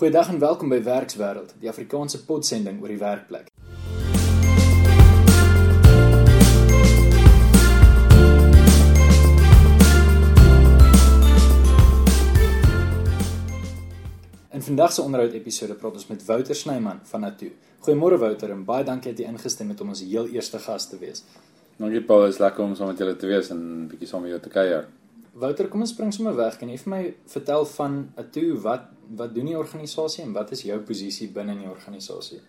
Goeiedag en welkom by Werkswêreld, die Afrikaanse podsending oor die werkplek. In vandag se onderhoud episode praat ons met Wouter Snyman van Natu. Goeiemôre Wouter en baie dankie dat jy ingestem het om ons heel eerste gas te wees. Dankie Paul, is lekker om saam met julle te wees en 'n bietjie saam met jou te kuier. Wouter, kom ons spring sommer weg. Kan jy vir my vertel van Natu wat wat doen die organisasie en wat is jou posisie binne in die organisasie?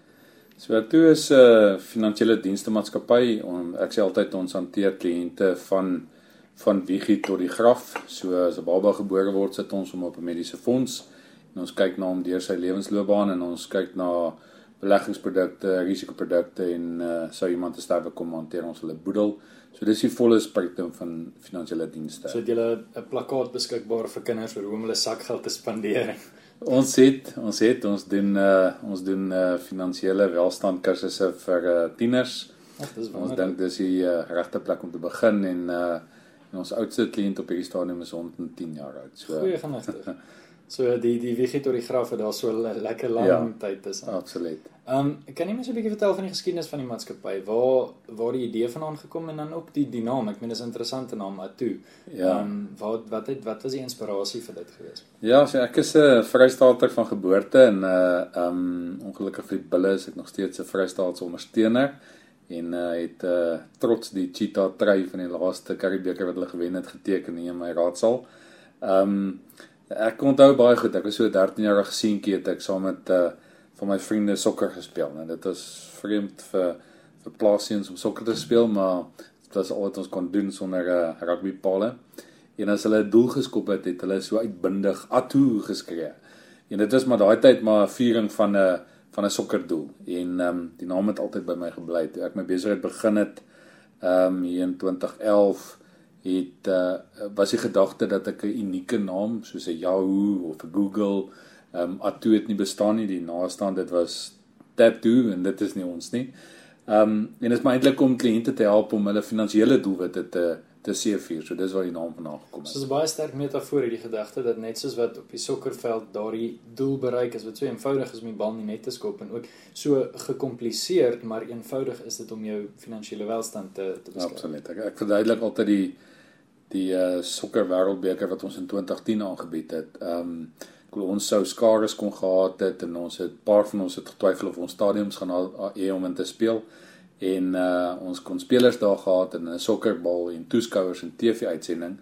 So Natu is 'n uh, finansiële dienste maatskappy. Ek sê altyd ons hanteer kliënte van van wiegi tot die graf. So as 'n baba gebore word, sit ons hom op 'n mediese fonds en ons kyk na hom deur sy lewensloopbaan en ons kyk na beleggingsprodukte, risikoprodukte en uh, sou iemand te sterwe kom hanteer ons hulle boedel. So dis die volle spektrum van finansiële dienste. So het jy 'n plakkaat beskikbaar vir kinders oor hoe om hulle sakgeld te spandeer. ons het ons het ons doen uh, ons doen uh, finansiële welstand kursusse vir uh, tieners. Ag, dis ons dink dis die uh, regte plek om te begin en uh, en ons oudste kliënt op hierdie stadium is 110 jaar oud. So Goeie genigtig. So die die vegetarigrafe daar so 'n lekker lang ja, tyd tussen. Absoluut. Ehm um, kan jy my so 'n bietjie vertel van die geskiedenis van die maatskappy? Waar waar die idee vandaan gekom en dan ook die die naam. Ek meen dis 'n interessante naam Atu. Ja. Ehm um, wat wat het wat was die inspirasie vir dit gewees? Ja, so ek is 'n Vrystaater van geboorte en uh ehm um, ongelukkig vir die bulle is ek nog steeds 'n Vrystaatse ondersteuner en uh het uh trots die cheetah try van die laaste Karibeker wat hulle gewen het geteken in my raadsaal. Ehm um, Ek onthou baie goed. Ek was so 13 jarige seentjie het ek saam met uh van my vriende sokker gespeel. Nou dit was vreemd vir vir plaasiens om sokker te speel, maar dit was al wat ons kon doen sonder 'n uh, rugbypalle. En as hulle 'n doel geskop het, het hulle so uitbundig atu geskree. En dit was maar daai tyd maar 'n viering van 'n van 'n sokkerdoel. En ehm um, die naam het altyd by my gebly. Toe ek my besigheid begin het ehm um, hier in 2011 het uh, was die gedagte dat ek 'n unieke naam soos 'n Yahoo of 'n Google ehm um, Atu het nie bestaan nie die naaste dit was Tattoo en dit is nie ons nie. Ehm um, en dit is maar eintlik om kliënte te help om hulle finansiële doelwitte te te seëvier. So dis waar die naam vandaan gekom het. So 'n baie sterk metafoor hierdie gedagte dat net soos wat op die sokkerveld daardie doel bereik is wat so eenvoudig is om die bal in die net te skop en ook so gekompliseerd maar eenvoudig is dit om jou finansiële welstand te te beskerm. Absoluut. Ek, ek verduidelik altyd die die uh, sokker wêreldbeker wat ons in 2010 aangebied het. Ehm um, glo ons sou skares kon gehad het en ons het paar van ons het getwyfel of ons stadiums gaan hê om in te speel en uh ons kon spelers daar gehad en 'n sokkerbal en toeskouers en TV-uitsending.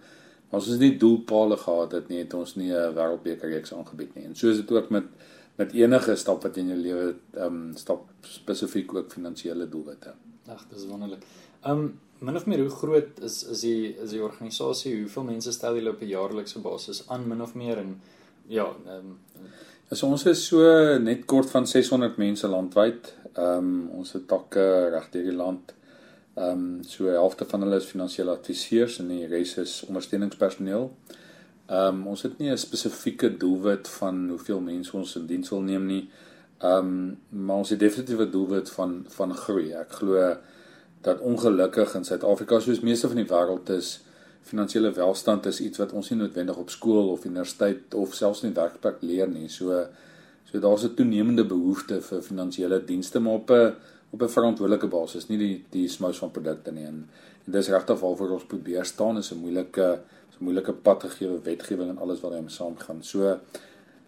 Ons het nie doelpale gehad het nie, het ons nie 'n wêreldbeker reeks aangebied nie. En so is dit ook met met enige stap wat in jou lewe ehm um, stap spesifiek ook finansiële doelwitte. Ag, dis wonderlik. Um, min of meer hoe groot is is die is die organisasie? Hoeveel mense stel julle op 'n jaarlikse basis aan min of meer en ja, ehm um, as ons is so net kort van 600 mense landwyd. Ehm um, ons het takke reg deur die land. Ehm um, so helfte van hulle is finansiële adviseurs en die res is ondersteuningspersoneel. Ehm um, ons het nie 'n spesifieke doelwit van hoeveel mense ons in diens wil neem nie. Ehm um, maar ons het definitief 'n doelwit van van groei. Ek glo dat ongelukkig in Suid-Afrika soos meeste van die wêreld is finansiële welstand is iets wat ons nie noodwendig op skool of universiteit of selfs in werkplek leer nie. So so daar's 'n toenemende behoefte vir finansiële dienste maar op 'n op 'n verantwoordelike basis, nie die die smous van produkte nie. En, en dis regtig waarvoor ons probeer staan is 'n moeilike is 'n moeilike pad gegee wetgewing en alles wat daarmee saamgaan. So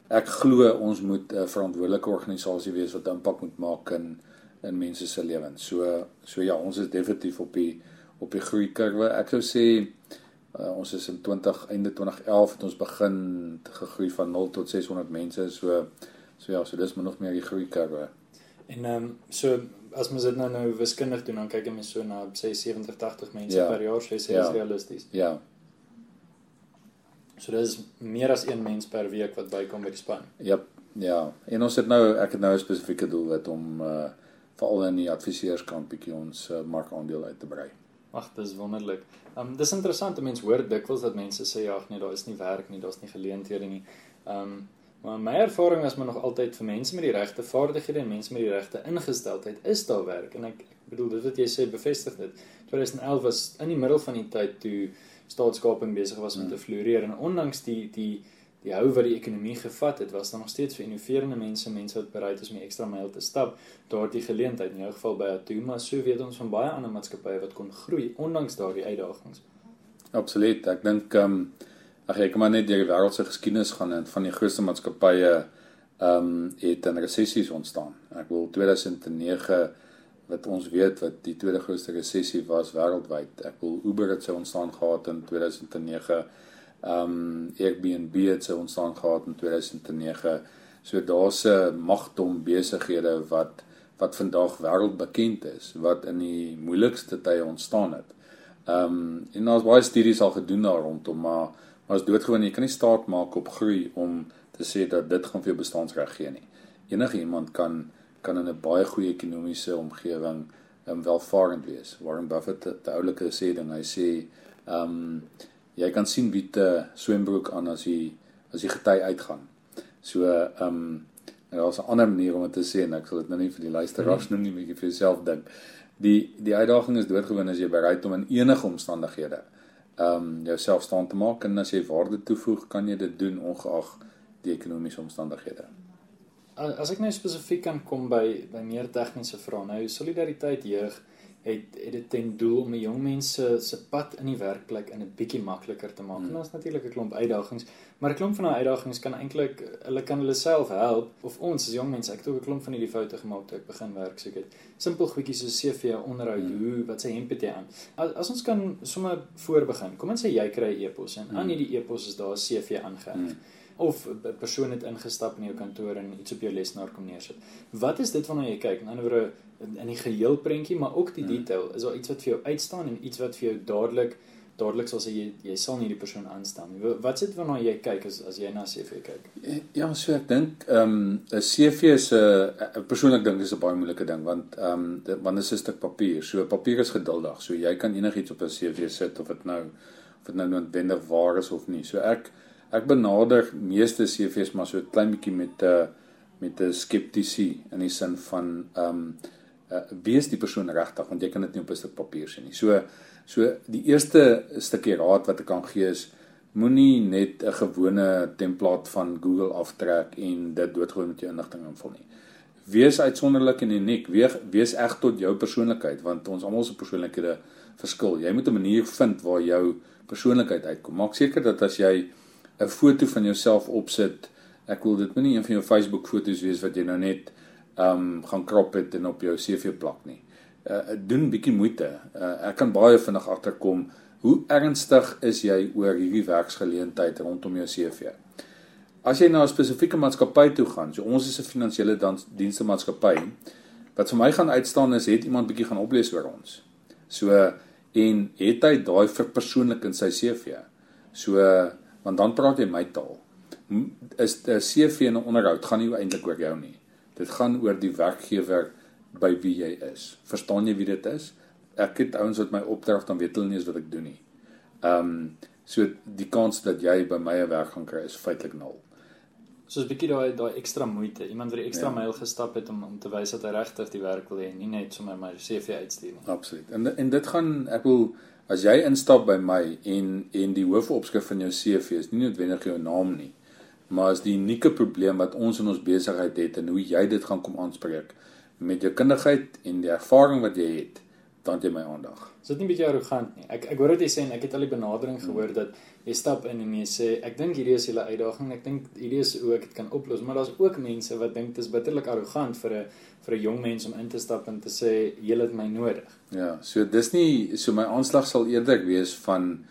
ek glo ons moet 'n verantwoordelike organisasie wees wat impak moet maak in in mense se lewens. So so ja, ons is definitief op die op die groei kurwe. Ek sou sê uh, ons is in 20 einde 2011 het ons begin gegroei van 0 tot 600 mense. So so ja, so dis maar nog meer die groei kurwe. En ehm um, so as mens dit nou nou wiskundig doen, dan kyk jy mens so na sê 70 80 mense ja. per jaar, sê jy ja. is realisties. Ja. So dis meer as een mens per week wat bykom by die span. Ja. Ja, en ons het nou ek het nou 'n spesifieke doel wat om uh veral in die adviseurskant bietjie ons uh, markandeel uit te brei. Ag, dis wonderlik. Um dis interessant, mense hoor dikwels dat mense sê ja, nee, daar is nie werk nie, daar's nie geleenthede nie. Um maar my ervaring is maar nog altyd vir mense met die regte vaardighede en mense met die regte ingesteldheid is daar werk en ek, ek bedoel dit wat jy sê bevestig dit. 2011 was in die middel van die tyd toe staatskaping besig was om hmm. te floreer en ondanks die die die hou wat die ekonomie gevat het, was daar nog steeds vir innoverende mense, mense wat bereid is om die ekstra myl te stap, daardie geleentheid in jou geval by Atuma, so weet ons van baie ander maatskappye wat kon groei ondanks daardie uitdagings. Absoluut. Ek dink ehm um, ag ek maar net deur die wêreld se geskiedenis gaan en van die grootste maatskappye ehm um, het 'n resessies ontstaan. Ek wil 2009 wat ons weet wat die tweede grootste resessie was wêreldwyd. Ek wil Uber het sy ontstaan gehad in 2009. Ehm um, Airbnb het sy ontstaan gehad in 2009. So daar's 'n magdom besighede wat wat vandag wêreldbekend is, wat in die moeilikste tye ontstaan het. Ehm um, en daar's baie studies al gedoen daar rondom, maar maar is doodgewoon jy kan nie staat maak op groei om te sê dat dit gaan vir jou bestaansreg gee nie. Enige iemand kan kan in 'n baie goeie ekonomiese omgewing um, welvarend wees. Warren Buffett het 'n oulike sê ding, hy sê ehm um, jy kan sien wie te swembroek aan as jy as jy gety uitgaan. So ehm um, en daar's 'n ander manier om dit te sê en ek sal dit nou nie vir die luisteraars -hmm. noem nie, maar vir jouself dink. Die die uitdaging is doodgewoon as jy bereid om in enige omstandighede ehm um, jouself staan te maak en as jy waarde toevoeg, kan jy dit doen ongeag die ekonomiese omstandighede. As ek nou spesifiek kan kom by by meer tegniese vrae. Nou solidariteit jeug het het dit ten doel om die jong mense se pad in die werkplek in 'n bietjie makliker te maak. Hmm. En daar's natuurlik 'n klomp uitdagings, maar 'n klomp van daai uitdagings kan eintlik hulle kan hulle self help of ons as jong mense. Ek het ook 'n klomp van hierdie foute gemaak toe ek begin werk soek het. Simpel goedjies soos CV onderhoud, hmm. hoe wat sy hemp het jy aan. As, as ons kan sommer voor begin. Kom ons sê jy kry 'n e-pos en hmm. aan hierdie e-pos is daar 'n CV aangeheg. Hmm of 'n persoon het ingestap in jou kantoor en iets op jou lesenaar kom neersit. Wat is dit waarna jy kyk? In ander woorde in die geheel prentjie, maar ook die hmm. detail. Is daar iets wat vir jou uitstaan en iets wat vir jou dadelik dadelik sal sê jy jy sal nie die persoon aanstaan nie. Wat sit waarna jy kyk as as jy na CV kyk? Ja, so ek dink ehm um, 'n CV is 'n persoonlik dink is 'n baie moeilike ding want ehm um, want dit is 'n stuk papier. So papier is geduldig. So jy kan enigiets op 'n CV sit of dit nou of dit nou noodwendig waar is of nie. So ek ek benader meeste CV's maar so 'n klein bietjie met 'n uh, met 'n skeptisie in die sin van ehm um, uh, wie is die persoon regtig want jy kan dit nie op 'n stuk papier sien nie. So so die eerste stukkie raad wat ek kan gee is moenie net 'n gewone template van Google aftrek en dit doodgooi met jou inligting invul nie. Wees uitsonderlik en uniek. Wees wees eg tot jou persoonlikheid want ons almal se persoonlikhede verskil. Jy moet 'n manier vind waar jou persoonlikheid uitkom. Maak seker dat as jy 'n foto van jouself opsit. Ek wil dit nie een van jou Facebook foto's wees wat jy nou net ehm um, gaan krop het en op jou CV plak nie. Uh doen bietjie moeite. Uh ek kan baie vinnig agterkom hoe ernstig is jy oor hierdie werksgeleentheid rondom jou CV. As jy na 'n spesifieke maatskappy toe gaan, so ons is 'n finansiële dienste maatskappy, wat vir my gaan uitstaan is het iemand bietjie gaan oplees oor ons. So en het hy daai verpersoonlik in sy CV. So want dan praat jy my taal. Is 'n CV en 'n onderhoud gaan nie eintlik oor jou nie. Dit gaan oor die werkgewer by wie jy is. Verstaan jy wie dit is? Ek het ouens wat my opdrag dan weet hulle nie eens wat ek doen nie. Ehm um, so die kans dat jy by my 'n werk gaan kry is feitelik nul. So 'n bietjie daai daai ekstra moeite. Iemand wat die ekstra ja. myl gestap het om om te wys dat hy regtig die werk wil hê en nie net sommer my CV uitstuur nie. Absoluut. En en dit gaan ek wil As jy instap by my en en die hoofopskrif van jou CV is nie noodwendig jou naam nie, maar is die unieke probleem wat ons in ons besigheid het en hoe jy dit gaan kom aanspreek met jou kundigheid en die ervaring wat jy het, dan het jy my aandag. Is dit nie 'n bietjie arrogant nie? Ek ek hoor dit jy sê en ek het al die benadering hmm. gehoor dat jy stap in en jy sê ek dink hierdie is julle uitdaging, ek dink hierdie is hoe ek dit kan oplos, maar daar's ook mense wat dink dit is bitterlik arrogant vir 'n vir 'n jong mens om in te stap en te sê jy het my nodig. Ja, so dis nie so my aanslag sal eerder wees van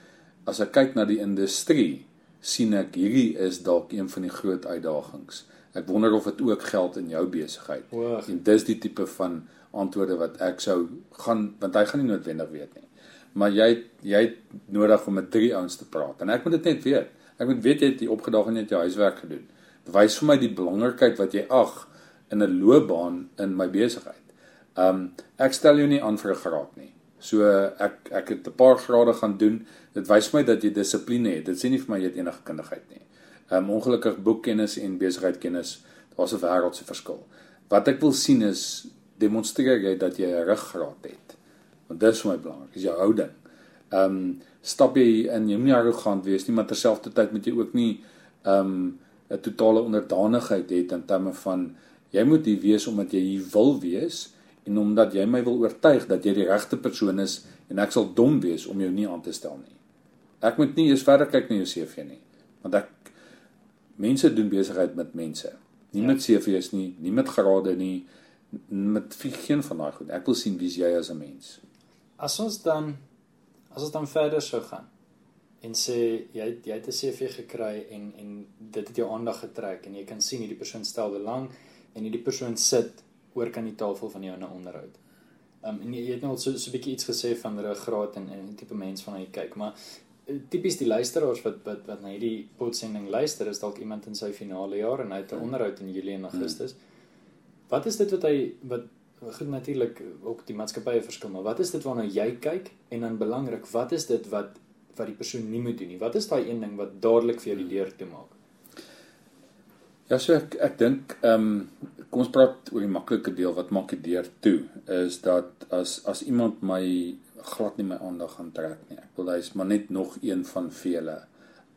as ek kyk na die industrie sien ek hierdie is dalk een van die groot uitdagings. Ek wonder of dit ook geld in jou besigheid. En dis die tipe van antwoorde wat ek sou gaan want hy gaan nie noodwendig weet nie. Maar jy jy het nodig om met drie ouens te praat en ek moet dit net weet. Ek moet weet jy het die opgedaag en jy het jou huiswerk gedoen. Wys vir my die belangrikheid wat jy ag in 'n loopbaan in my besigheid. Um ek stel jou nie aan vir 'n graad nie. So ek ek het 'n paar grade gaan doen. Dit wys my dat jy dissipline het. Dit sê nie vir my jy het enige kundigheid nie. Um ongelukkig boekkennis en besigheidkennis, daar's 'n wêreldse verskil. Wat ek wil sien is demonstreer jy dat jy 'n ruggraat het. Want dit is vir my belangrik, is jou houding. Um stap jy in jy moenie arrogant wees nie, maar terselfdertyd moet jy ook nie um 'n totale onderdanigheid het in terme van jy moet hier wees omdat jy hier wil wees en omdat jy my wil oortuig dat jy die regte persoon is en ek sal dom wees om jou nie aan te stel nie. Ek moet nie eens verder kyk na jou CV nie, want ek mense doen besigheid met mense. Nie ja. met CV's nie, nie met grade nie, met geen van daai goed. Ek wil sien wie's jy as 'n mens. As ons dan as ons dan verder sou gaan en sê jy het, jy het 'n CV gekry en en dit het jou aandag getrek en jy kan sien hierdie persoon stel belang en hierdie persoon sit oor kan die tafel van jou in 'n onderhoud. Um, en jy, jy het nou so so 'n bietjie iets gesê van ruggraat en en tipe mens van wie jy kyk, maar tipies die luisteraars wat wat wat na hierdie podsending luister is dalk iemand in sy finale jaar en hy het 'n hmm. onderhoud in Julie en Augustus. Wat is dit wat hy wat goed natuurlik ook die maatskappye verskil, maar wat is dit waarna jy kyk en dan belangrik, wat is dit wat wat die persoon nie moet doen nie? Wat is daai een ding wat dadelik vir jou die deur toe maak? Ja, so ek ek dink ehm um, kom ons praat oor die maklike deel wat maak die deur toe is dat as as iemand my glad nie my aandag gaan trek nie. Ek wil hy's maar net nog een van vele.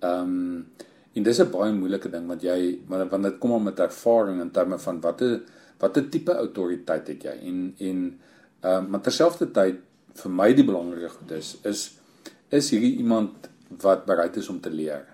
Ehm um, en dis 'n baie moeilike ding want jy want dit kom al met ervaring in terme van watter watter tipe autoriteit het jy en en ehm um, maar terselfdertyd vir my die belangrike goed is is is hierdie iemand wat bereid is om te leer.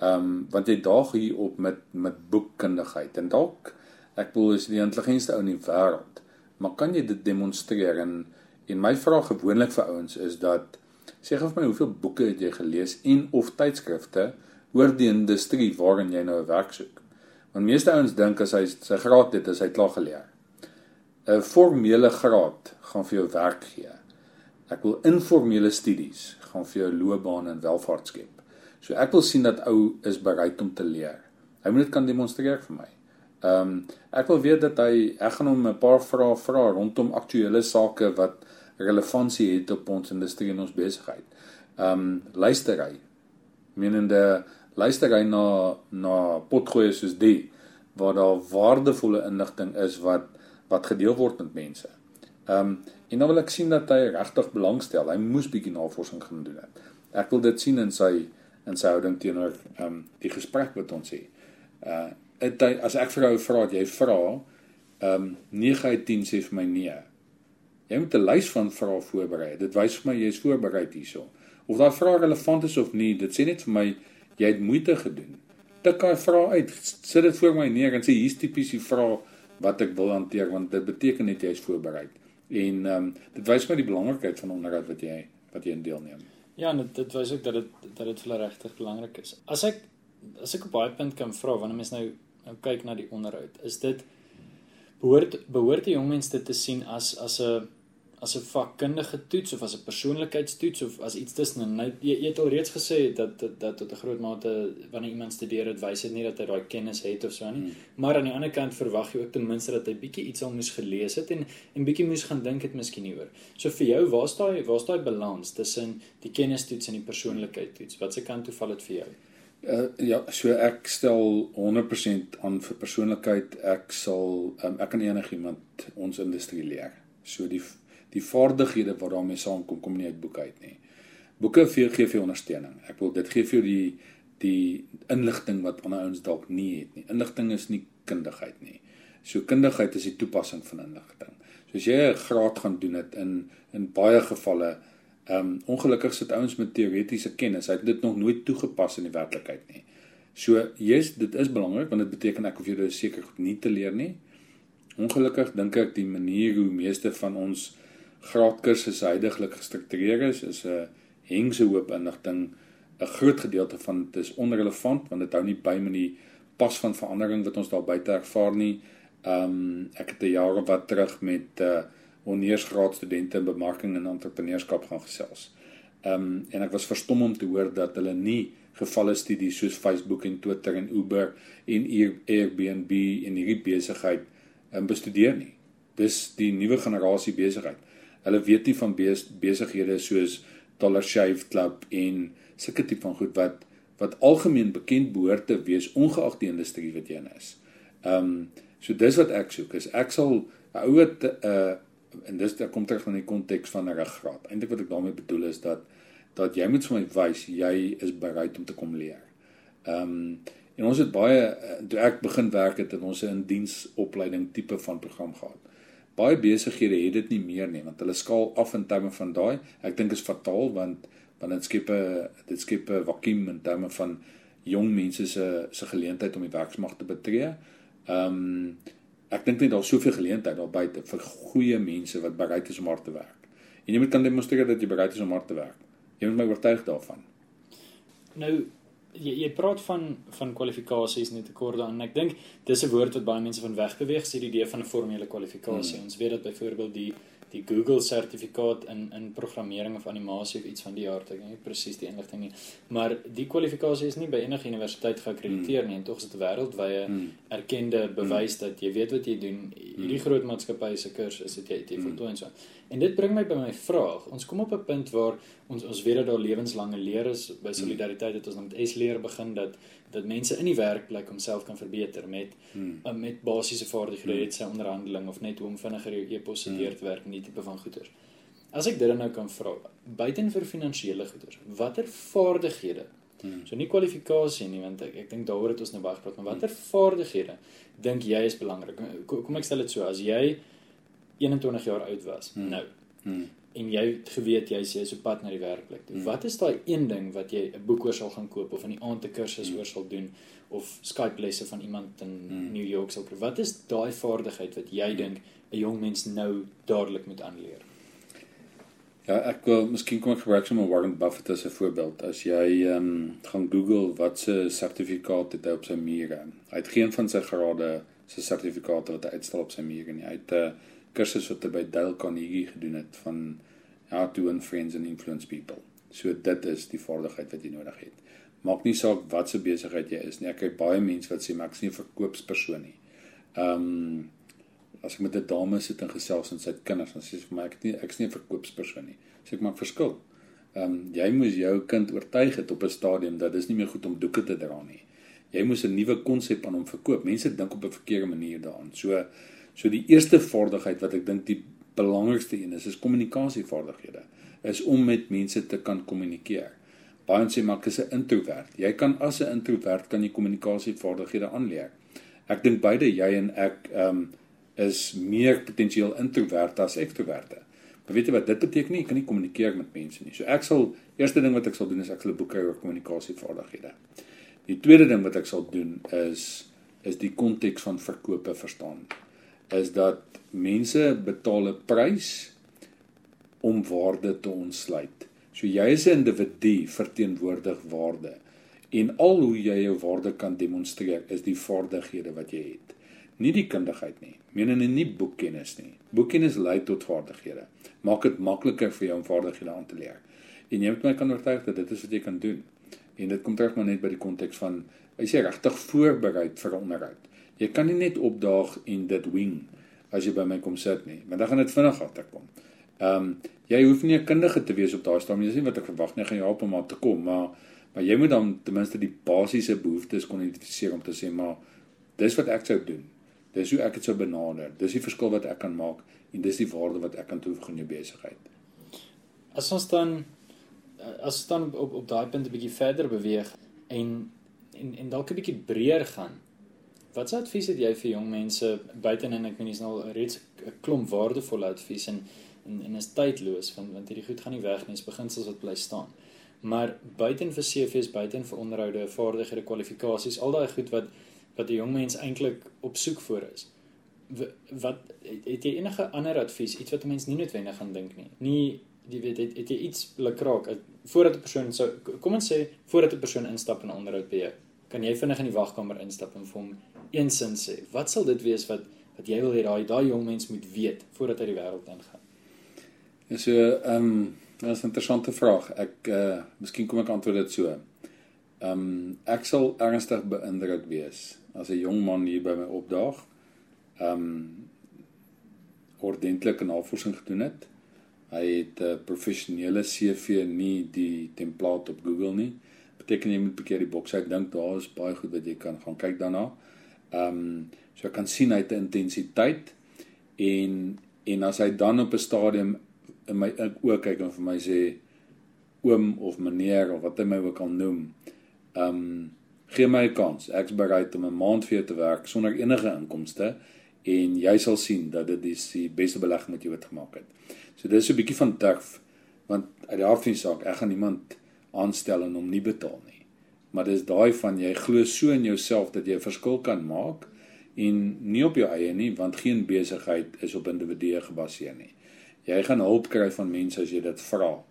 Ehm um, want jy daag hier op met met boekkundigheid en dalk ek bedoel is die intelligentste ou in die wêreld. Maar kan jy dit demonstreer en En my vraag gewoonlik vir ouens is dat sê gou vir my hoeveel boeke het jy gelees en of tydskrifte oor die industrie waarin jy nou 'n werk soek? Want meeste ouens dink as hy sy graad het, is hy klaar geleer. 'n Formele graad gaan vir jou werk gee. Ek wil informele studies gaan vir jou loopbaan en welvaart skep. So ek wil sien dat ou is bereid om te leer. Hy moet dit kan demonstreer vir my. Ehm um, ek wil weet dat hy ek gaan hom 'n paar vrae vra rondom aktuelle sake wat relevantie het op ons industrie en ons besigheid. Ehm um, luistery. Menende luistery na na potgoeie soos die waar daar waardevolle inligting is wat wat gedeel word met mense. Ehm um, en dan wil ek sien dat hy regtig belangstel. Hy moes bietjie navorsing gaan doen het. Ek wil dit sien in sy in sy houding teenoor ehm um, die gesprek wat ons het. Uh het hy as ek vir jou vra, jy vra ehm um, 9 uit 10 sê vir my nee. Jy moet 'n lys van vrae voorberei. Dit wys vir my jy is voorberei hierso. Of daai vraag relevant is of nie, dit sê net vir my jy het moeite gedoen. Tik daai vraag uit, sit dit voor my neer en sê hier's tipies die vraag wat ek wil hanteer want dit beteken net jy is voorberei. En ehm um, dit wys my die belangrikheid van onderhoud wat jy wat jy in deelneem. Ja, en dit dit wys ook dat dit dat dit vir regtig belangrik is. As ek as ek op baie punt kan vra wanneer mens nou nou kyk na die onderhoud, is dit behoort behoort die jong mense dit te sien as as 'n as 'n vakkundige toets of as 'n persoonlikheidstoets of as iets tussenin. Nou jy, jy het al reeds gesê dat dat, dat tot 'n groot mate wanneer iemand studeer, dit wys dit nie dat hy daai kennis het of so nie. Hmm. Maar aan die ander kant verwag jy ook ten minste dat hy bietjie iets al moes gelees het en en bietjie moes gaan dink het miskien hieroor. So vir jou, waar's daai waar's daai balans tussen die kennistoets en die persoonlikheidstoets? Wat se kant toe val dit vir jou? Uh, ja, so ek stel 100% aan vir persoonlikheid. Ek sal um, ek kan enigiemand ons industrie leer. So die die vaardighede wat daarmee saamkom kom nie uit boeke uit nie. Boeke gee gee vir ondersteuning. Ek wil dit gee vir jou die die inligting wat ander ouens dalk nie het nie. Inligting is nie kundigheid nie. So kundigheid is die toepassing van inligting. So as jy 'n graad gaan doen dit in in baie gevalle ehm um, ongelukkig sit ouens met teoretiese kennis. Hy het dit nog nooit toegepas in die werklikheid nie. So yes, dit is belangrik want dit beteken ek hoef dit seker nie te leer nie. Ongelukkig dink ek die manier hoe meeste van ons graadkursusse heidaglik gestruktureer is is 'n hengse hoop inligting 'n groot gedeelte van dit is onrelevant want dit hou nie by met die pas van verandering wat ons daar buite ervaar nie. Ehm um, ek het 'n jaar wat terug met uh ondergraads studente in bemarking en entrepreneurskap gaan gesels. Ehm um, en ek was verstom om te hoor dat hulle nie gevalle studies soos Facebook en Twitter en Uber en Airbnb en hierdie besigheid um, bestudeer nie. Dis die nuwe generasie besigheid. Hulle weet nie van besighede soos Dollar Shave Club en sulke tipe van goed wat wat algemeen bekend behoort te wees ongeag die industrie wat jy in is. Ehm um, so dis wat ek soek is ek sal 'n ou wat 'n uh, en dis daar kom terug van die konteks van 'n ruggraat. Eintlik wat ek daarmee bedoel is dat dat jy moet vir my wys jy is bereid om te kom leer. Ehm um, En ons het baie eh, toe ek begin werk het, het ons 'n diensopleiding tipe van program gehad. Baie besighede het dit nie meer nie want hulle skaal af in terme van daai. Ek dink is fataal want want dit skep 'n dit skep 'n vakuum in terme van jong mense se se geleentheid om die werksmag te betree. Ehm um, ek dink net daar's soveel geleentheid daar buite vir goeie mense wat bereid is om hard te werk. En jy moet kan demonstreer dat jy bereid is om hard te werk. Jy moet my oortuig daarvan. Nou jy jy praat van van kwalifikasies net te kort dan ek dink dis 'n woord wat baie mense van weg beweeg, sê die idee van 'n formele kwalifikasie. Hmm. Ons weet dat byvoorbeeld die die Google sertifikaat in in programmering of animasie of iets van die aard, ek weet nie presies die inligting nie, maar die kwalifikasie is nie by enige universiteit geakkrediteer nie en tog is dit wêreldwye hmm. erkende bewys hmm. dat jy weet wat jy doen. Hierdie hmm. groot maatskappye se kursus het jy dit voltooi en so. En dit bring my by my vraag. Ons kom op 'n punt waar ons ons weet dat daar lewenslange leer is by solidariteit het ons dan met S leer begin dat dat mense in die werkplek homself kan verbeter met hmm. uh, met basiese vaardighede, hmm. sy onderhandeling of net hoe om vinniger jou e-pos te hmm. werk en die tipe van goeders. As ek dit nou kan vra, buiten vir finansiële goeders, watter vaardighede? Hmm. So nie kwalifikasie nie, want ek ek dink daaroor het ons nou baie gepraat, maar watter hmm. vaardighede dink jy is belangrik? Kom, kom ek stel dit so, as jy 21 jaar oud was, hmm. nou. Hmm en jy geweet jy is op pad na die werkplek toe. Hmm. Wat is daai een ding wat jy 'n boek oor sal gaan koop of in die aand 'n kursus hmm. oor sal doen of Skype lesse van iemand in hmm. New York sal probeer? Wat is daai vaardigheid wat jy hmm. dink 'n jong mens nou dadelik moet aanleer? Ja, ek wil miskien kom ek gebruik sommer Warren Buffett as 'n voorbeeld. As jy ehm um, gaan Google wat se sertifikaat het hy op sy mure. Hy het geen van sy grade se sertifikate wat hy uitstal op sy mure nie. Hy het 'n uh, kursus wat hy by Dale Carnegie gedoen het van how to win friends and influence people. So dit is die vaardigheid wat jy nodig het. Maak nie saak wat se besigheid jy is nie. Ek het baie mense wat sê maar ek is nie 'n verkoopspersoon nie. Ehm um, as ek met 'n dame sit en gesels en sy het kinders, dan sê sy vir my ek is nie ek is nie 'n verkoopspersoon nie. Sê ek maak verskil. Ehm um, jy moes jou kind oortuig het op 'n stadium dat dis nie meer goed om doeke te dra nie. Jy moes 'n nuwe konsep aan hom verkoop. Mense dink op 'n verkeerde manier daaraan. So So die eerste vaardigheid wat ek dink die belangrikste een is, is kommunikasievaardighede. Is om met mense te kan kommunikeer. Baie sê maar ek is 'n introwert. Jy kan as 'n introwert kan jy kommunikasievaardighede aanleer. Ek dink beide jy en ek ehm um, is meer potensieel introwert as ekstrowerte. Maar weet jy wat dit beteken nie? Ek kan nie kommunikeer met mense nie. So ek sal eerste ding wat ek sal doen is ek sal 'n boek skryf oor kommunikasievaardighede. Die tweede ding wat ek sal doen is is die konteks van verkope verstaan is dat mense betaal 'n prys om waarde te ontsluit. So jy is 'n individu verteenwoordig waarde en al hoe jy jou waarde kan demonstreer is die vaardighede wat jy het. Nie die kundigheid nie. Menene nie boekkennis nie. Boekkennis lei tot vaardighede. Maak dit makliker vir jou om vaardighede aan te leer. En jy moet my kan oortuig dat dit is wat jy kan doen. En dit kom terug maar net by die konteks van as jy regtig voorberei vir 'n onderhoud. Jy kan nie net opdaag en dit wing as jy by my kom sit nie, want dan gaan dit vinnig agterkom. Ehm um, jy hoef nie 'n kundige te wees op daai stadium nie, dis nie wat ek verwag nie, gaan jy help om aan te kom, maar maar jy moet dan ten minste die basiese behoeftes kon identifiseer om te sê maar dis wat ek sou doen. Dis hoe ek dit sou benader. Dis die verskil wat ek kan maak en dis die waarde wat ek kan toevoeg aan jou besigheid. As ons dan as ons dan op op daai punt 'n bietjie verder beweeg en en en dalk 'n bietjie breër gaan Wat sou advies het jy vir jong mense buiten en ek weet jy's nou reeds 'n klomp waardevolle advies en en en is tydloos want want hierdie goed gaan nie weg nie, dis beginsels wat bly staan. Maar buiten vir CV's, buiten vir onderhoude, vaardighede, kwalifikasies, al daai goed wat wat 'n jong mens eintlik op soek voor is. Wat het jy enige ander advies, iets wat 'n mens nie noodwendig aan dink nie? Nie jy weet het, het jy iets lekraak voordat 'n persoon sou kom ons sê voordat 'n persoon instap in 'n onderhoud by jou, kan jy vinnig in die wagkamer instap en vir hom een sin sê, wat sal dit wees wat wat jy wil hê daai daai jong mens moet weet voordat hy die wêreld ingaan? Ja so, ehm um, dit is 'n interessante vraag. Ek eh uh, miskien kom ek antwoord dit so. Ehm um, ek sal ernstig beïndruk wees as 'n jong man hier by my opdaag. Ehm um, ordentlike navorsing gedoen het. Hy het 'n uh, professionele CV nie die template op Google nie. Beteken jy moet 'n bietjie die boks uit dink. Daar is baie goed wat jy kan gaan kyk daarna. Um, so ek kan sien hy het 'n intensiteit en en as hy dan op 'n stadium in my oë kyk en vir my sê oom of meneer of wat hy my ook al noem, ehm um, Gee my 'n kans. Ek's bereid om 'n maand vir jou te werk sonder enige inkomste en jy sal sien dat dit is die beste belegging wat jy ooit gemaak het. So dis 'n bietjie van durf want uit die hart van die saak, ek gaan niemand aanstel en hom nie betaal nie. Maar dis daai van jy glo so in jouself dat jy 'n verskil kan maak en nie op jou eie nie want geen besigheid is op individue gebaseer nie. Jy gaan hulp kry van mense as jy dit vra.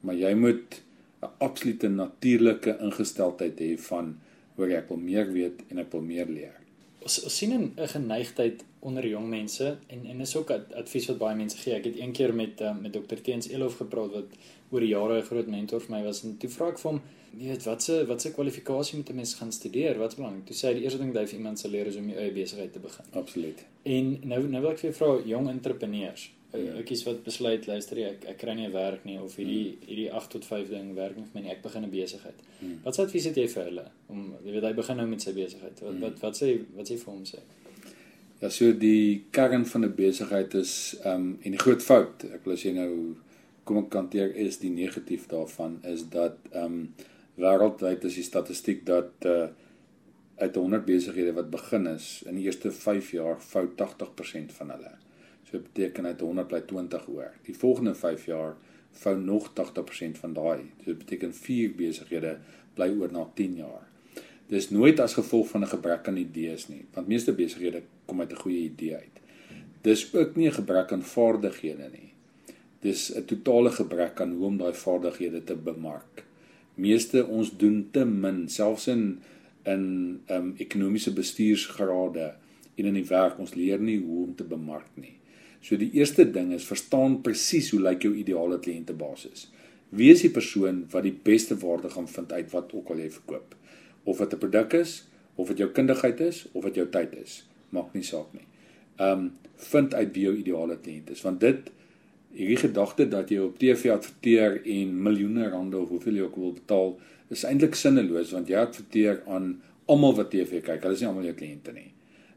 Maar jy moet 'n absolute natuurlike ingesteldheid hê van hoor ek wil meer weet en ek wil meer leer. Ons, ons sien 'n geneigtheid onder jong mense en en is ook advies wat baie mense gee. Ek het een keer met uh, met Dr Teens Elof gepraat wat oor jare 'n groot mentor vir my was en toe vra ek vir hom, "Nee, weet wat se wat se kwalifikasie moet 'n mens gaan studeer? Wat's belangrik?" Toe sê hy die eerste ding wat vir iemand sal leer is om jou eie besigheid te begin. Absoluut. En nou nou wil ek vir jou vra jong entrepreneurs ek kies wat besluit luister ek ek kry nie 'n werk nie of hierdie hmm. hierdie 8 tot 5 ding werk nie vir my nie ek begin 'n besigheid. Hmm. Wat sê advies het jy vir hulle om jy weet hy begin nou met sy besigheid. Wat hmm. wat wat sê wat sê vir hom sê? Ja so die kern van 'n besigheid is ehm um, en die groot fout ek wil as jy nou kom ek kanteer is die negatief daarvan is dat ehm um, wêreldwyd is die statistiek dat uh, uit 100 besighede wat begin is in die eerste 5 jaar fout 80% van hulle. So beteken dit 100 bly 20 oor. Die volgende 5 jaar vou nog 80% van daai. So dit beteken 4 besighede bly oor na 10 jaar. Dis nooit as gevolg van 'n gebrek aan idees nie, want meeste besighede kom uit 'n goeie idee uit. Dis ook nie 'n gebrek aan vaardighede nie. Dis 'n totale gebrek aan hoe om daai vaardighede te bemark. Meeste ons doen te min, selfs in in um, ekonomiese bestuursgrade en in die werk ons leer nie hoe om te bemark nie. So die eerste ding is verstaan presies hoe lyk jou ideale kliëntebasis. Wie is die persoon wat die beste waarde gaan vind uit wat ook al jy verkoop? Of dit 'n produk is, of dit jou kundigheid is, of dit jou tyd is, maak nie saak nie. Um vind uit wie jou ideale kliënt is, want dit hierdie gedagte dat jy op TV adverteer en miljoene rande of hoeveel jy ook wil betaal, is eintlik sinneloos want jy adverteer aan almal wat TV kyk. Hulle is nie almal jou kliënte nie.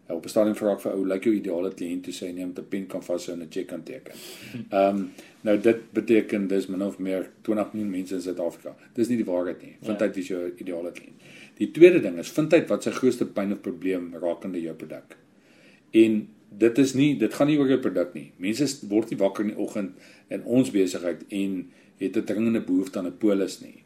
Op 'n stadium vra ek vir ou, lyk like jou ideale kliënt toe sê neem 'n pen kan vashou en 'n cheque kan teken. Ehm um, nou dit beteken dis min of meer 20 miljoen mense in Suid-Afrika. Dis nie die waarheid nie. Vind ja. uit wie jou ideale kliënt. Die tweede ding is vind uit wat sy grootste pyn of probleem rakende jou produk. En dit is nie dit gaan nie oor jou produk nie. Mense word nie wakker in die oggend in ons besigheid en het 'n dringende behoefte aan 'n polis nie.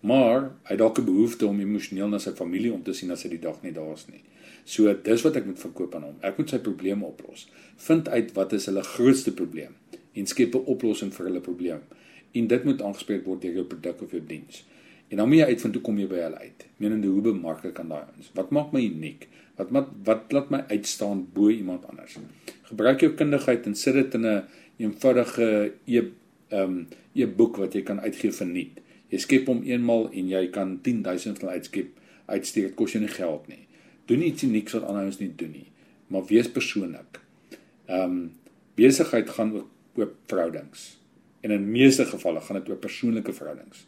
Maar hy dalk 'n behoefte om emosioneel na sy familie om te sien as hy die dag nie daar is nie. So dis wat ek moet verkoop aan hom. Ek moet sy probleme oplos. Vind uit wat is hulle grootste probleem en skep 'n oplossing vir hulle probleem. En dit moet aangespreek word deur jou produk of jou diens. En dan moet jy uitvind hoe kom jy by hulle uit? Menende hoe bemark ek aan daai ons? Wat maak my uniek? Wat wat wat laat my uitstaan bo iemand anders? Gebruik jou kundigheid en sit dit in 'n eenvoudige e ehm um, e-boek wat jy kan uitgee vir nuut. Jy skep hom eenmal en jy kan 10000 van uitskep uitstuur. Dit kos jou nie geld nie doen iets unieks wat ander ouens nie doen nie, maar wees persoonlik. Ehm um, besigheid gaan ook oop verhoudings. En in meeste gevalle gaan dit oor persoonlike verhoudings.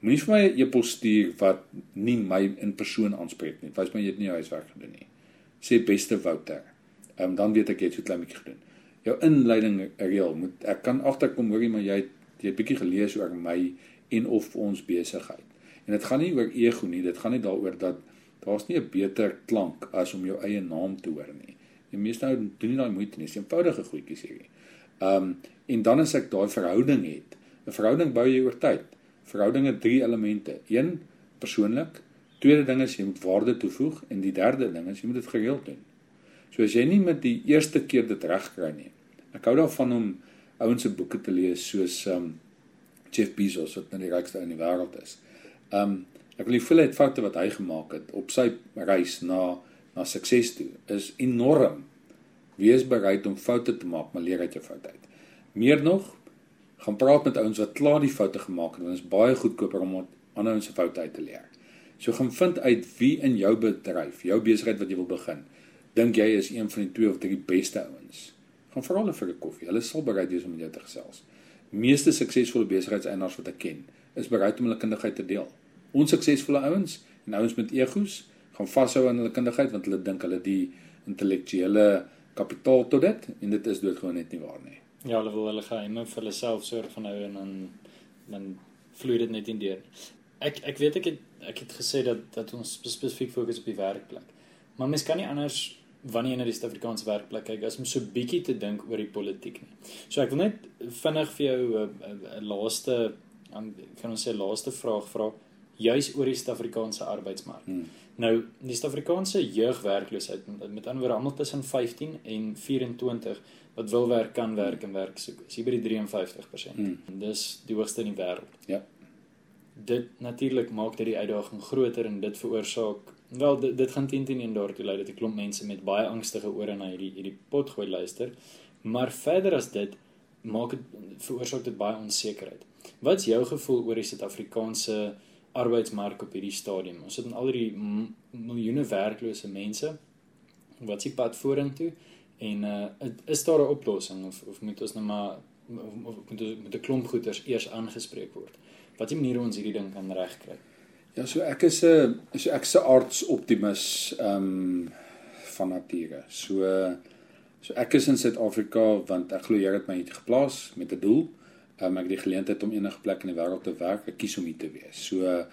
Moenie vir my 'n e-pos stuur wat nie my in persoon aanspreek nie. Wys my jy het nie jou huiswerk gedoen nie. Sê beste Wouter. Ehm um, dan weet ek jy het so klein bietjie gedoen. Jou inleiding reël moet ek kan agterkom hoorie maar jy het jy het bietjie gelees oor my en of ons besigheid. En dit gaan nie oor ego nie, dit gaan nie daaroor dat daar's nie 'n beter klank as om jou eie naam te hoor nie. Die meeste ou doen nie daai moeite nie, dis eenvoudige goedjies hierdie. Ehm um, en dan as ek daai verhouding het, 'n verhouding bou jy oor tyd. Verhoudinge het drie elemente. Een, persoonlik. Tweede ding is jy moet waarde toevoeg en die derde ding is jy moet dit gereeld doen. So as jy nie met die eerste keer dit reg kry nie. Ek hou daarvan om ouens se boeke te lees soos um, Jeff Bezos wat nou die rykste in die wêreld is. Um, Ek wil die hoeveelheid foute wat hy gemaak het op sy reis na na sukses toe is enorm. Wees bereid om foute te maak, maar leer uit jou foute uit. Meer nog, gaan praat met ouens wat klaar die foute gemaak het, want dit is baie goedkoper om ander ouens se foute uit te leer. So gaan vind uit wie in jou bedryf, jou besigheid wat jy wil begin, dink jy is een van die twee of drie beste ouens. Gaan vra hulle vir 'n koffie. Hulle sal bereid wees om met jou te gesels. Meeste suksesvolle besigheidseienaars wat ek ken, is bereid om hulle kundigheid te deel onsuksesvolle ouens en ouens met egos gaan vashou aan hulle kundigheid want hulle dink hulle die intellektuele kapitaal tot dit en dit is doodgewoon net nie waar nie. Ja, hulle wil hulle geheime vir hulle self sorg van hou en dan dan vloei dit net in deur. ek ek weet ek het ek het gesê dat dat ons spesifiek fokus op die werkplek. Maar mens kan nie anders wanneer jy na die Suid-Afrikaanse werkplek kyk as om so bietjie te dink oor die politiek nie. So ek wil net vinnig vir jou 'n uh, uh, uh, laaste kan ons sê laaste vraag vra juis oor die Suid-Afrikaanse arbeidsmark. Hmm. Nou, die Suid-Afrikaanse jeugwerkloosheid met, met ander woorde almal tussen 15 en 24 wat wil werk kan werk en werk soek. Is hier by die 53%. Hmm. Dis die hoogste in die wêreld. Ja. Dit natuurlik maak dit die uitdaging groter en dit veroorsaak wel dit, dit gaan teen teen daartoe lei dat 'n klomp mense met baie angstige ore na hierdie hierdie pot gooi luister. Maar verder as dit maak dit veroorsaak dit baie onsekerheid. Wat's jou gevoel oor die Suid-Afrikaanse arbeidsmark op hierdie stadium? Ons het al hierdie miljoene werklose mense. Wat s'ie pad vorentoe? En uh is daar 'n oplossing of of moet ons nou maar of, of moet ons met 'n klomp goeters eers aangespreek word? Wat 'n manier ons hierdie ding kan regkry? Ja, so ek is 'n so ek se arts optimis ehm um, van nature. So so ek is in Suid-Afrika want ek glo jy het my hier geplaas met 'n doel um, ek die geleentheid om enige plek in die wêreld te werk, ek kies om hier te wees. So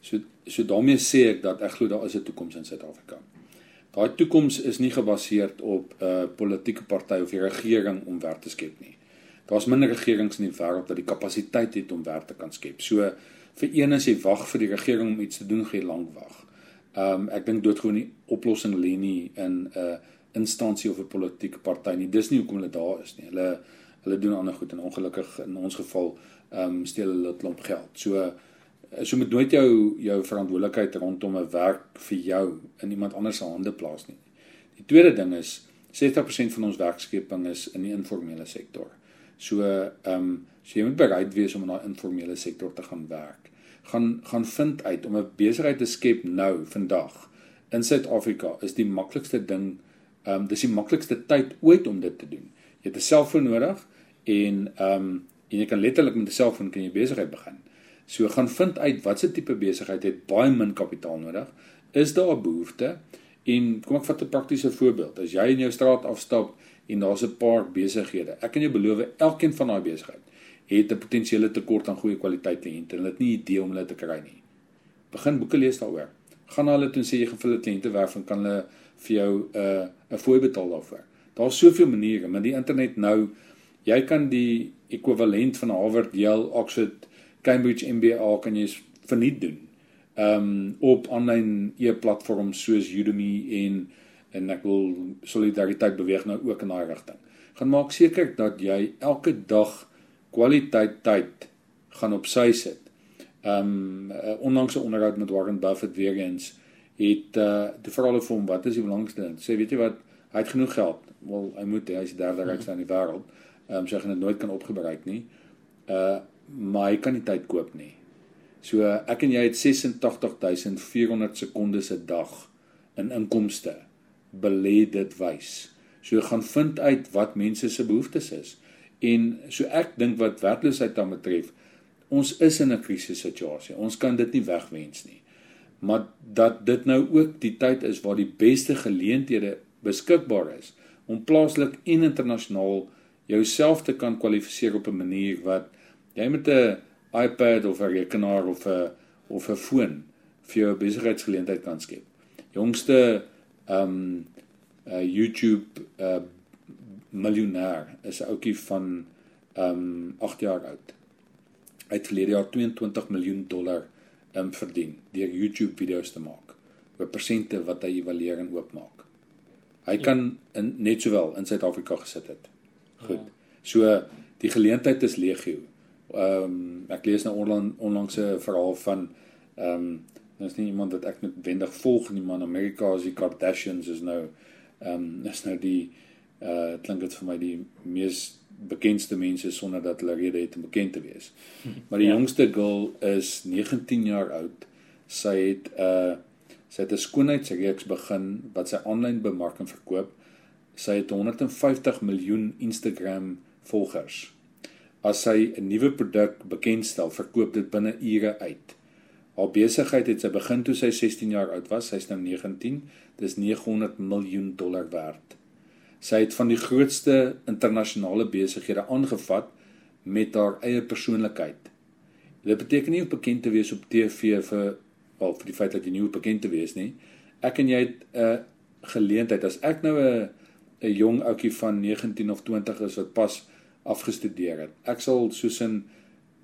so so daarmee sê ek dat ek glo daar is 'n toekoms in Suid-Afrika. Daai toekoms is nie gebaseer op 'n uh, politieke party of die regering om werk te skep nie. Daar's minder regerings in die wêreld wat die kapasiteit het om werk te kan skep. So vir een as jy wag vir die regering om iets te doen, gaan jy lank wag. Ehm um, ek dink doodgewoon die oplossing lê nie in 'n uh, instansie of 'n politieke party nie. Dis nie hoekom hulle daar is nie. Hulle hulle doen ander goed en ongelukkig in ons geval ehm um, steel hulle 'n klomp geld. So so moet nooit jou jou verantwoordelikheid rondom 'n werk vir jou in iemand anders se hande plaas nie. Die tweede ding is 60% van ons werkskeping is in die informele sektor. So ehm um, so jy moet bereid wees om in daai informele sektor te gaan werk. Gaan gaan vind uit om 'n besigheid te skep nou vandag in Suid-Afrika is die maklikste ding ehm um, dis die maklikste tyd ooit om dit te doen. Jy het 'n selfoon nodig en ehm um, en jy kan letterlik met 'n selfoon kan jy besigheid begin. So gaan vind uit watse tipe besigheid het baie min kapitaal nodig. Is daar 'n behoefte? En kom ek vat 'n praktiese voorbeeld. As jy in jou straat afstap en daar's 'n paar besighede, ek kan jou beloof elkeen van daai besigheid het 'n potensiële tekort aan goeie kwaliteit kliënte en hulle het nie idee om hulle te kry nie. Begin boeke lees daaroor. Gaan na hulle toe en sê jy gaan vir hulle kliënte werf en kan hulle vir jou 'n uh, 'n fooi betaal daarvoor. Daar's soveel maniere, maar die internet nou jy kan die ekwivalent van Harvard, Yale, Oxford, Cambridge MBA kan jy verniet doen. Ehm um, op aanlyn e-platforms soos Udemy en en ek wil solidariteit beweeg nou ook in daai rigting. Gaan maak seker dat jy elke dag kwaliteit tyd gaan op sy sit. Ehm um, onlangs 'n onderhoud met Warren Buffett weer eens het uh die verhaal van hom wat is die belangrikste ding? Sê weet jy wat, hy het genoeg geld. Wel, hy moet hy is die derde rykste in die wêreld. Ehm um, so gaan dit nooit kan opgebruik nie. Uh maar hy kan nie tyd koop nie. So ek en jy het 86400 sekondes 'n dag in inkomste belê dit wys. So gaan vind uit wat mense se behoeftes is. En so ek dink wat werkloosheid dan betref, ons is in 'n krisissituasie. Ons kan dit nie wegwens nie. Maar dat dit nou ook die tyd is waar die beste geleenthede beskikbaar is om plaaslik en internasionaal jouself te kan kwalifiseer op 'n manier wat jy met 'n iPad of 'n rekenaar of 'n of 'n foon vir jou besigheidsgeleentheid kan skep. Jongste ehm um, uh, YouTube uh, miljonair is 'n ouetjie van ehm um, 8 jaar oud. Hy het verlede jaar 22 miljoen dollar um, verdien deur YouTube video's te maak oor persente wat hy evalueer en oopmaak. Hy ja. kan in net sowel in Suid-Afrika gesit het. Goed. So die geleentheid is legio. Ehm um, ek lees nou onlang onlangs 'n verhaal van ehm um, daar's nie iemand wat ek net wendig volg nie, maar in Amerika is die Kardashians is nou ehm um, is nou die uh klink dit vir my die mees bekendste mense sonder dat hulle rede het om bekend te wees. Maar die ja. jongste girl is 19 jaar oud. Sy het uh sy het 'n skoonheidsreeks begin wat sy aanlyn bemark en verkoop sy het 150 miljoen Instagram volgers. As sy 'n nuwe produk bekendstel, verkoop dit binne ure uit. Haar besigheid het sy begin toe sy 16 jaar oud was, sy's nou 19, dis 900 miljoen dollar werd. Sy het van die grootste internasionale besighede aangevat met haar eie persoonlikheid. Dit beteken nie om bekend te wees op TV vir al vir die feit dat jy nie bekend te wees nie. Ek en jy het 'n uh, geleentheid as ek nou 'n 'n jong ouetjie van 19 of 20 is wat pas afgestudeer het. Ek sal soos in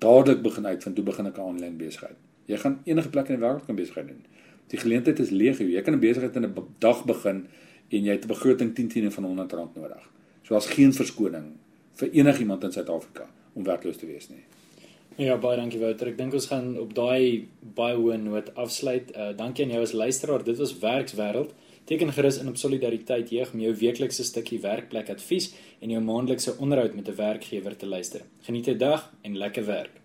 dadelik begin uitvind hoe begin ek 'n aanlyn besigheid. Jy gaan enige plek in die wêreld kan besigheid doen. Die geleentheid is legio. Jy kan 'n besigheid in 'n dag begin en jy het 'n begroting 10 tiene van 100 rand nodig. So as geen verskoning vir enigiemand in Suid-Afrika om werkloos te wees nie. Ja, baie dankie Wouter. Ek dink ons gaan op daai baie hoë noot afsluit. Uh dankie aan jou as luisteraar. Dit was Werkswêreld. Teken gerus in op Solidariteit Jeug om jou weeklikse stukkie werkplek advies en jou maandelikse onderhoud met 'n werkgewer te luister. Geniet 'n dag en lekker werk.